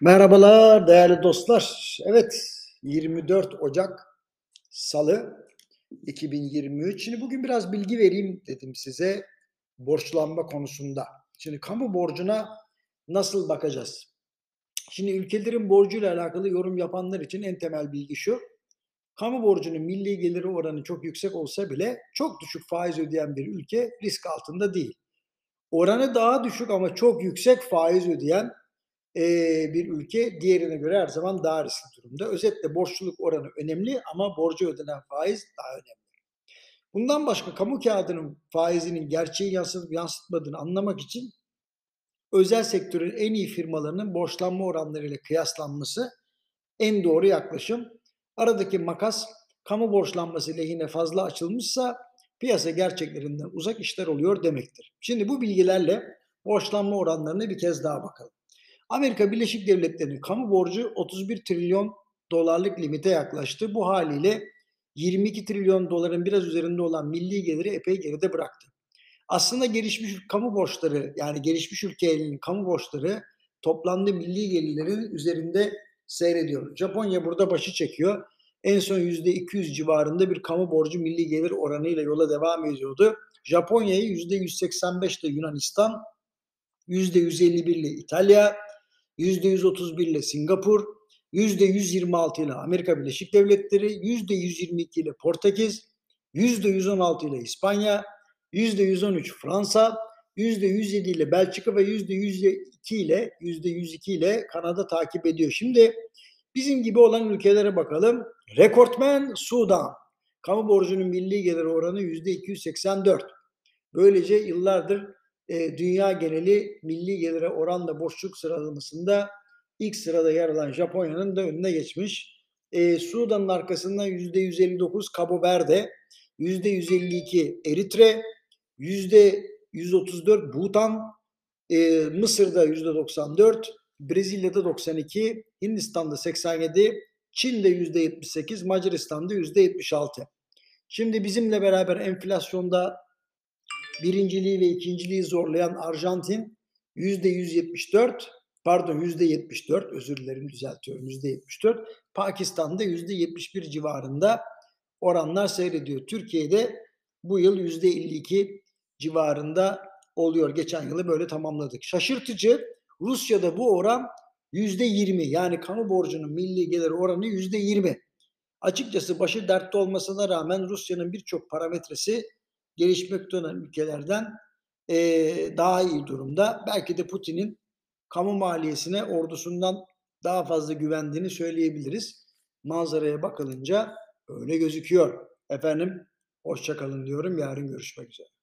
Merhabalar değerli dostlar. Evet 24 Ocak Salı 2023. Şimdi bugün biraz bilgi vereyim dedim size borçlanma konusunda. Şimdi kamu borcuna nasıl bakacağız? Şimdi ülkelerin borcuyla alakalı yorum yapanlar için en temel bilgi şu. Kamu borcunun milli geliri oranı çok yüksek olsa bile çok düşük faiz ödeyen bir ülke risk altında değil. Oranı daha düşük ama çok yüksek faiz ödeyen bir ülke diğerine göre her zaman daha riskli durumda. Özetle borçluluk oranı önemli ama borcu ödenen faiz daha önemli. Bundan başka kamu kağıdının faizinin gerçeği yansıtıp yansıtmadığını anlamak için özel sektörün en iyi firmalarının borçlanma oranlarıyla kıyaslanması en doğru yaklaşım. Aradaki makas kamu borçlanması lehine fazla açılmışsa piyasa gerçeklerinden uzak işler oluyor demektir. Şimdi bu bilgilerle borçlanma oranlarına bir kez daha bakalım. Amerika Birleşik Devletleri'nin kamu borcu 31 trilyon dolarlık limite yaklaştı. Bu haliyle 22 trilyon doların biraz üzerinde olan milli geliri epey geride bıraktı. Aslında gelişmiş kamu borçları yani gelişmiş ülkelerin kamu borçları toplamda milli gelirlerin üzerinde seyrediyor. Japonya burada başı çekiyor. En son %200 civarında bir kamu borcu milli gelir oranıyla yola devam ediyordu. Japonya'yı %185 ile Yunanistan, %151 ile İtalya, %131 ile Singapur, %126 ile Amerika Birleşik Devletleri, %122 ile Portekiz, %116 ile İspanya, %113 Fransa, %107 ile Belçika ve %102 ile %102 ile Kanada takip ediyor. Şimdi bizim gibi olan ülkelere bakalım. Rekortmen Sudan. Kamu borcunun milli gelir oranı %284. Böylece yıllardır e, dünya geneli milli gelire oranla borçluk sıralamasında ilk sırada yer alan Japonya'nın da önüne geçmiş. E, Sudan'ın arkasından %159 Cabo Verde, %152 Eritre, %134 Bhutan, e, Mısır'da %94, Brezilya'da 92, Hindistan'da 87, Çin'de %78, Macaristan'da %76. Şimdi bizimle beraber enflasyonda birinciliği ve ikinciliği zorlayan Arjantin yüzde 174 pardon yüzde 74 özür dilerim düzeltiyorum yüzde 74 Pakistan'da yüzde 71 civarında oranlar seyrediyor. Türkiye'de bu yıl yüzde 52 civarında oluyor. Geçen yılı böyle tamamladık. Şaşırtıcı Rusya'da bu oran yüzde 20 yani kamu borcunun milli gelir oranı yüzde 20. Açıkçası başı dertte olmasına rağmen Rusya'nın birçok parametresi gelişmekte olan ülkelerden e, daha iyi durumda. Belki de Putin'in kamu maliyesine ordusundan daha fazla güvendiğini söyleyebiliriz. Manzaraya bakılınca öyle gözüküyor. Efendim hoşçakalın diyorum. Yarın görüşmek üzere.